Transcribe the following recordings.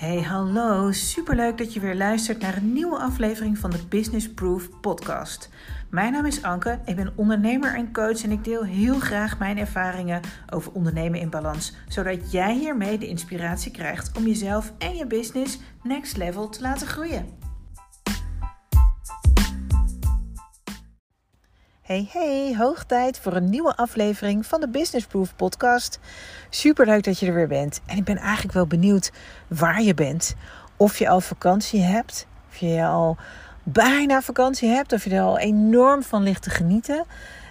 Hey, hallo. Superleuk dat je weer luistert naar een nieuwe aflevering van de Business Proof podcast. Mijn naam is Anke, ik ben ondernemer en coach en ik deel heel graag mijn ervaringen over ondernemen in balans, zodat jij hiermee de inspiratie krijgt om jezelf en je business next level te laten groeien. Hey hey, hoog tijd voor een nieuwe aflevering van de Business Proof podcast. Super leuk dat je er weer bent. En ik ben eigenlijk wel benieuwd waar je bent. Of je al vakantie hebt, of je al bijna vakantie hebt, of je er al enorm van ligt te genieten.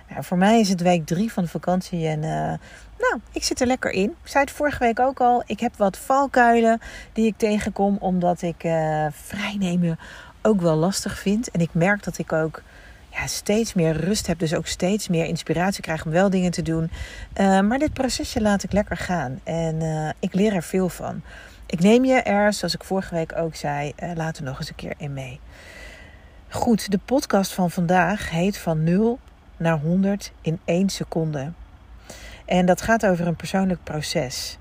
Nou, voor mij is het week drie van de vakantie en uh, nou, ik zit er lekker in. Ik zei het vorige week ook al, ik heb wat valkuilen die ik tegenkom omdat ik uh, vrijnemen ook wel lastig vind. En ik merk dat ik ook ja, steeds meer rust heb. Dus ook steeds meer inspiratie krijg om wel dingen te doen. Uh, maar dit procesje laat ik lekker gaan. En uh, ik leer er veel van. Ik neem je er, zoals ik vorige week ook zei, uh, later nog eens een keer in mee. Goed, de podcast van vandaag heet Van 0 naar 100 in 1 seconde. En dat gaat over een persoonlijk proces.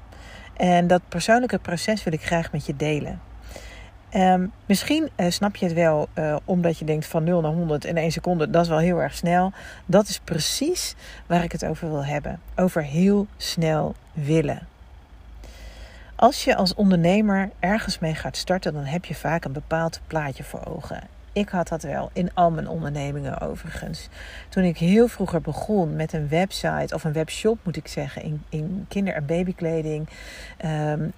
En dat persoonlijke proces wil ik graag met je delen. Um, misschien uh, snap je het wel uh, omdat je denkt van 0 naar 100 in 1 seconde, dat is wel heel erg snel. Dat is precies waar ik het over wil hebben. Over heel snel willen. Als je als ondernemer ergens mee gaat starten, dan heb je vaak een bepaald plaatje voor ogen. Ik had dat wel in al mijn ondernemingen overigens. Toen ik heel vroeger begon met een website of een webshop moet ik zeggen in, in kinder- en babykleding. Um,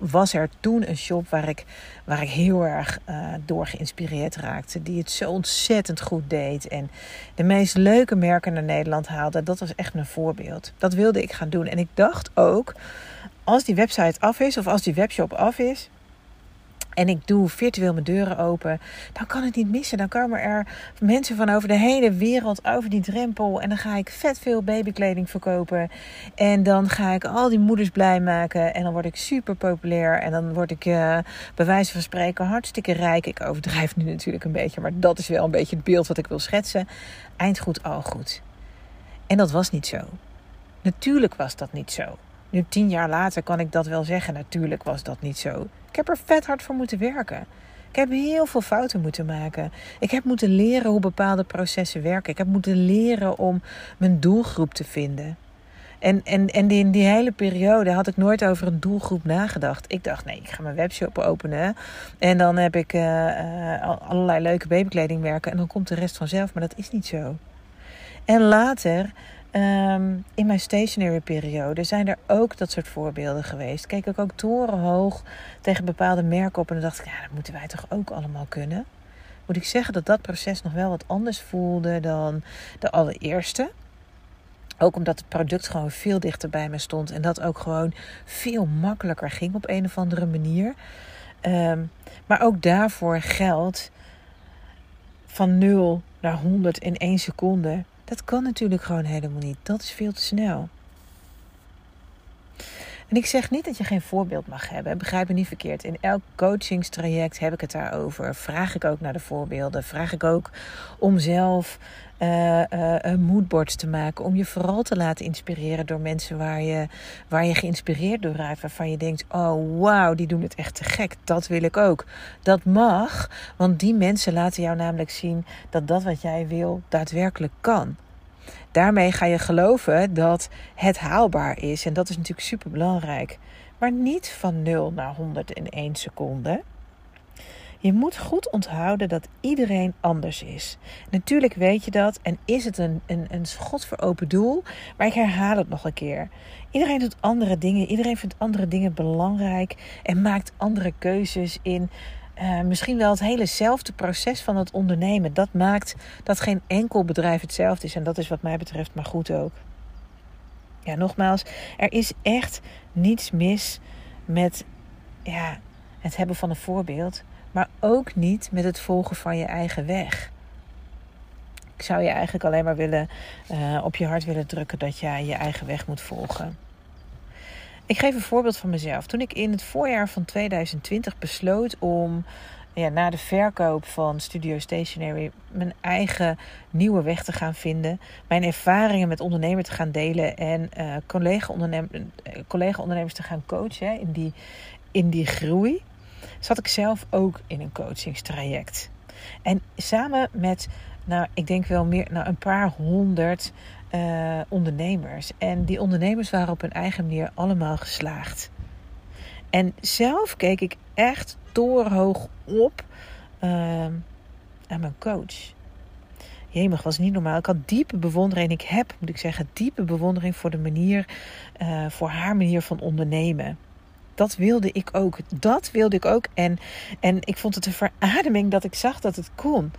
was er toen een shop waar ik, waar ik heel erg uh, door geïnspireerd raakte. Die het zo ontzettend goed deed. En de meest leuke merken naar Nederland haalde. Dat was echt mijn voorbeeld. Dat wilde ik gaan doen. En ik dacht ook, als die website af is of als die webshop af is en ik doe virtueel mijn deuren open, dan kan het niet missen. Dan komen er mensen van over de hele wereld over die drempel. En dan ga ik vet veel babykleding verkopen. En dan ga ik al die moeders blij maken. En dan word ik super populair. En dan word ik uh, bij wijze van spreken hartstikke rijk. Ik overdrijf nu natuurlijk een beetje, maar dat is wel een beetje het beeld wat ik wil schetsen. Eind goed, al goed. En dat was niet zo. Natuurlijk was dat niet zo. Nu tien jaar later kan ik dat wel zeggen. Natuurlijk was dat niet zo. Ik heb er vet hard voor moeten werken. Ik heb heel veel fouten moeten maken. Ik heb moeten leren hoe bepaalde processen werken. Ik heb moeten leren om mijn doelgroep te vinden. En, en, en in die hele periode had ik nooit over een doelgroep nagedacht. Ik dacht, nee, ik ga mijn webshop openen. En dan heb ik uh, uh, allerlei leuke babykledingmerken. En dan komt de rest vanzelf. Maar dat is niet zo. En later Um, in mijn stationary periode zijn er ook dat soort voorbeelden geweest. Keek ik ook torenhoog tegen bepaalde merken op en dan dacht ik, ja, dat moeten wij toch ook allemaal kunnen. Moet ik zeggen dat dat proces nog wel wat anders voelde dan de allereerste. Ook omdat het product gewoon veel dichter bij me stond en dat ook gewoon veel makkelijker ging op een of andere manier. Um, maar ook daarvoor geldt van 0 naar 100 in 1 seconde dat kan natuurlijk gewoon helemaal niet. Dat is veel te snel. En ik zeg niet dat je geen voorbeeld mag hebben. Begrijp me niet verkeerd. In elk coachingstraject heb ik het daarover. Vraag ik ook naar de voorbeelden. Vraag ik ook om zelf uh, uh, te maken. Om je vooral te laten inspireren door mensen waar je, waar je geïnspireerd door raakt. Waarvan je denkt: oh wauw, die doen het echt te gek. Dat wil ik ook. Dat mag, want die mensen laten jou namelijk zien dat dat wat jij wil daadwerkelijk kan. Daarmee ga je geloven dat het haalbaar is. En dat is natuurlijk super belangrijk. Maar niet van 0 naar 100 in 1 seconde. Je moet goed onthouden dat iedereen anders is. Natuurlijk weet je dat en is het een, een, een schot voor open doel, maar ik herhaal het nog een keer. Iedereen doet andere dingen, iedereen vindt andere dingen belangrijk en maakt andere keuzes in uh, misschien wel het helezelfde proces van het ondernemen. Dat maakt dat geen enkel bedrijf hetzelfde is. En dat is wat mij betreft maar goed ook. Ja, nogmaals, er is echt niets mis met ja, het hebben van een voorbeeld. Maar ook niet met het volgen van je eigen weg. Ik zou je eigenlijk alleen maar willen, uh, op je hart willen drukken dat jij je eigen weg moet volgen. Ik geef een voorbeeld van mezelf. Toen ik in het voorjaar van 2020 besloot om ja, na de verkoop van Studio Stationery mijn eigen nieuwe weg te gaan vinden. Mijn ervaringen met ondernemers te gaan delen en uh, collega-ondernemers collega te gaan coachen in, die, in die groei. zat ik zelf ook in een coachingstraject. En samen met, nou, ik denk wel meer, nou, een paar honderd uh, ondernemers. En die ondernemers waren op hun eigen manier allemaal geslaagd. En zelf keek ik echt torenhoog op uh, aan mijn coach. Jemig, was niet normaal. Ik had diepe bewondering. Ik heb, moet ik zeggen, diepe bewondering voor de manier, uh, voor haar manier van ondernemen. Dat wilde ik ook. Dat wilde ik ook. En, en ik vond het een verademing dat ik zag dat het kon.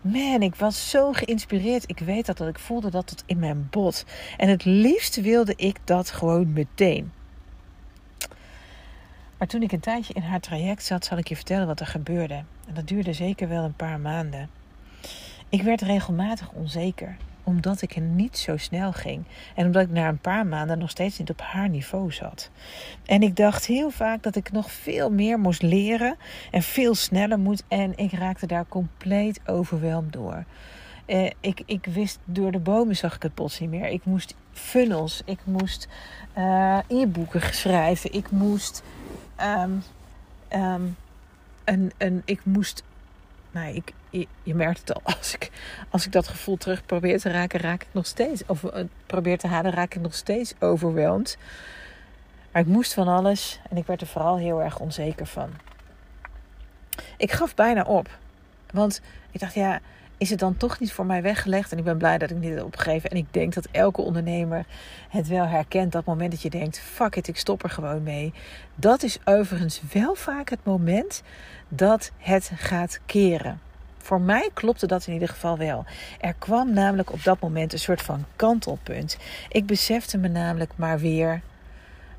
Man, ik was zo geïnspireerd. Ik weet dat, dat ik voelde dat tot in mijn bot. En het liefst wilde ik dat gewoon meteen. Maar toen ik een tijdje in haar traject zat, zal ik je vertellen wat er gebeurde. En dat duurde zeker wel een paar maanden. Ik werd regelmatig onzeker, omdat ik er niet zo snel ging. En omdat ik na een paar maanden nog steeds niet op haar niveau zat. En ik dacht heel vaak dat ik nog veel meer moest leren en veel sneller moet. En ik raakte daar compleet overweldigd door. Eh, ik, ik wist door de bomen zag ik het plots niet meer. Ik moest funnels, ik moest uh, e-boeken schrijven, ik moest um, um, een, een, ik moest nou, ik, je, merkt het al, als ik, als ik dat gevoel terug probeer te raken, raak ik nog steeds, of uh, probeer te halen, raak ik nog steeds overweldigd. Maar ik moest van alles en ik werd er vooral heel erg onzeker van. Ik gaf bijna op, want ik dacht, ja, is het dan toch niet voor mij weggelegd? En ik ben blij dat ik niet heb opgegeven. En ik denk dat elke ondernemer het wel herkent. Dat moment dat je denkt: fuck it, ik stop er gewoon mee. Dat is overigens wel vaak het moment dat het gaat keren. Voor mij klopte dat in ieder geval wel. Er kwam namelijk op dat moment een soort van kantelpunt. Ik besefte me namelijk maar weer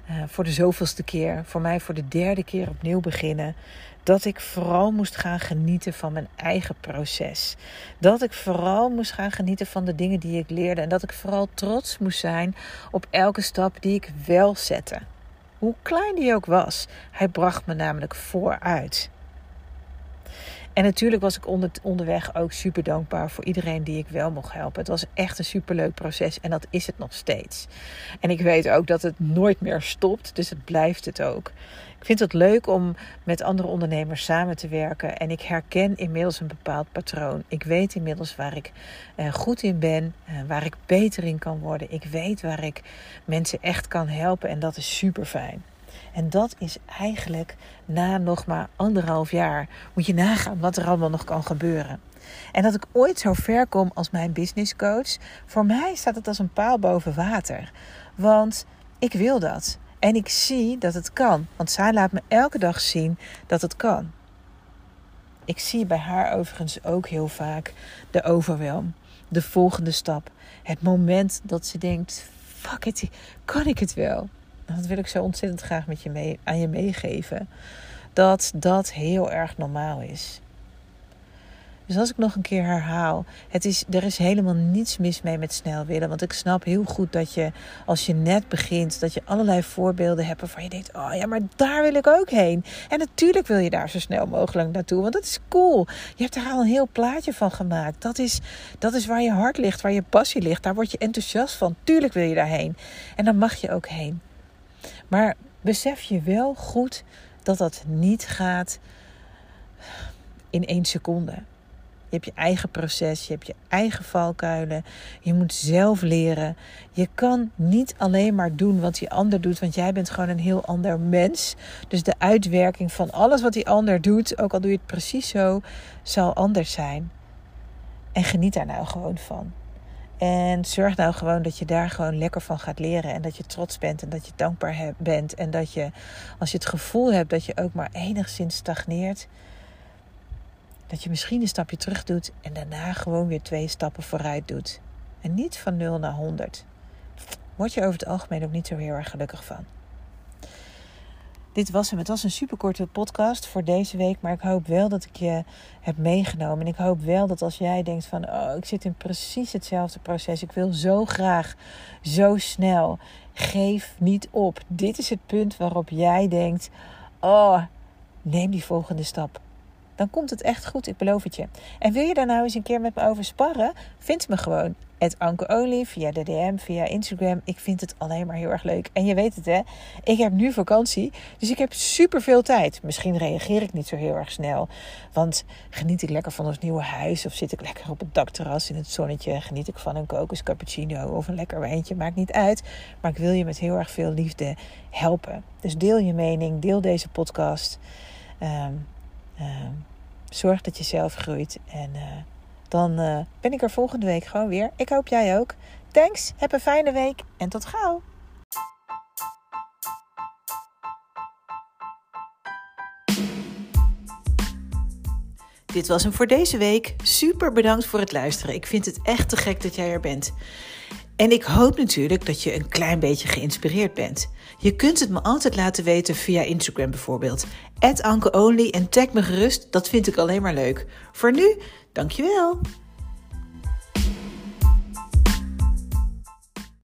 uh, voor de zoveelste keer, voor mij voor de derde keer opnieuw beginnen, dat ik vooral moest gaan genieten van mijn eigen proces. Dat ik vooral moest gaan genieten van de dingen die ik leerde en dat ik vooral trots moest zijn op elke stap die ik wel zette. Hoe klein die ook was, hij bracht me namelijk vooruit. En natuurlijk was ik onder, onderweg ook super dankbaar voor iedereen die ik wel mocht helpen. Het was echt een superleuk proces en dat is het nog steeds. En ik weet ook dat het nooit meer stopt, dus het blijft het ook. Ik vind het leuk om met andere ondernemers samen te werken en ik herken inmiddels een bepaald patroon. Ik weet inmiddels waar ik uh, goed in ben, uh, waar ik beter in kan worden. Ik weet waar ik mensen echt kan helpen en dat is super fijn. En dat is eigenlijk na nog maar anderhalf jaar. Moet je nagaan wat er allemaal nog kan gebeuren. En dat ik ooit zo ver kom als mijn business coach, voor mij staat het als een paal boven water. Want ik wil dat. En ik zie dat het kan. Want zij laat me elke dag zien dat het kan. Ik zie bij haar overigens ook heel vaak de overwelm. De volgende stap. Het moment dat ze denkt: fuck it, kan ik het wel? Dat wil ik zo ontzettend graag met je mee, aan je meegeven. Dat dat heel erg normaal is. Dus als ik nog een keer herhaal, het is, er is helemaal niets mis mee met snel willen. Want ik snap heel goed dat je, als je net begint, dat je allerlei voorbeelden hebt waarvan je denkt: oh ja, maar daar wil ik ook heen. En natuurlijk wil je daar zo snel mogelijk naartoe, want dat is cool. Je hebt er al een heel plaatje van gemaakt. Dat is, dat is waar je hart ligt, waar je passie ligt. Daar word je enthousiast van. Tuurlijk wil je daarheen. En dan mag je ook heen. Maar besef je wel goed dat dat niet gaat in één seconde. Je hebt je eigen proces, je hebt je eigen valkuilen. Je moet zelf leren. Je kan niet alleen maar doen wat die ander doet, want jij bent gewoon een heel ander mens. Dus de uitwerking van alles wat die ander doet, ook al doe je het precies zo, zal anders zijn. En geniet daar nou gewoon van. En zorg nou gewoon dat je daar gewoon lekker van gaat leren. En dat je trots bent en dat je dankbaar bent. En dat je, als je het gevoel hebt dat je ook maar enigszins stagneert, dat je misschien een stapje terug doet en daarna gewoon weer twee stappen vooruit doet. En niet van 0 naar 100. Word je over het algemeen ook niet zo heel erg gelukkig van dit was hem. Het was een superkorte podcast voor deze week. Maar ik hoop wel dat ik je heb meegenomen. En ik hoop wel dat als jij denkt van... Oh, ik zit in precies hetzelfde proces. Ik wil zo graag, zo snel. Geef niet op. Dit is het punt waarop jij denkt... Oh, neem die volgende stap. Dan komt het echt goed, ik beloof het je. En wil je daar nou eens een keer met me over sparren? Vind me gewoon Anke via de DM, via Instagram. Ik vind het alleen maar heel erg leuk. En je weet het hè, ik heb nu vakantie, dus ik heb super veel tijd. Misschien reageer ik niet zo heel erg snel, want geniet ik lekker van ons nieuwe huis of zit ik lekker op het dakterras in het zonnetje, geniet ik van een kokos cappuccino of een lekker wijntje, maakt niet uit. Maar ik wil je met heel erg veel liefde helpen. Dus deel je mening, deel deze podcast. Ehm, ehm, zorg dat je zelf groeit en... Uh, dan uh, ben ik er volgende week gewoon weer. Ik hoop jij ook. Thanks, heb een fijne week en tot gauw. Dit was hem voor deze week. Super bedankt voor het luisteren. Ik vind het echt te gek dat jij er bent. En ik hoop natuurlijk dat je een klein beetje geïnspireerd bent. Je kunt het me altijd laten weten via Instagram bijvoorbeeld. @ankeonly en tag me gerust, dat vind ik alleen maar leuk. Voor nu, dankjewel.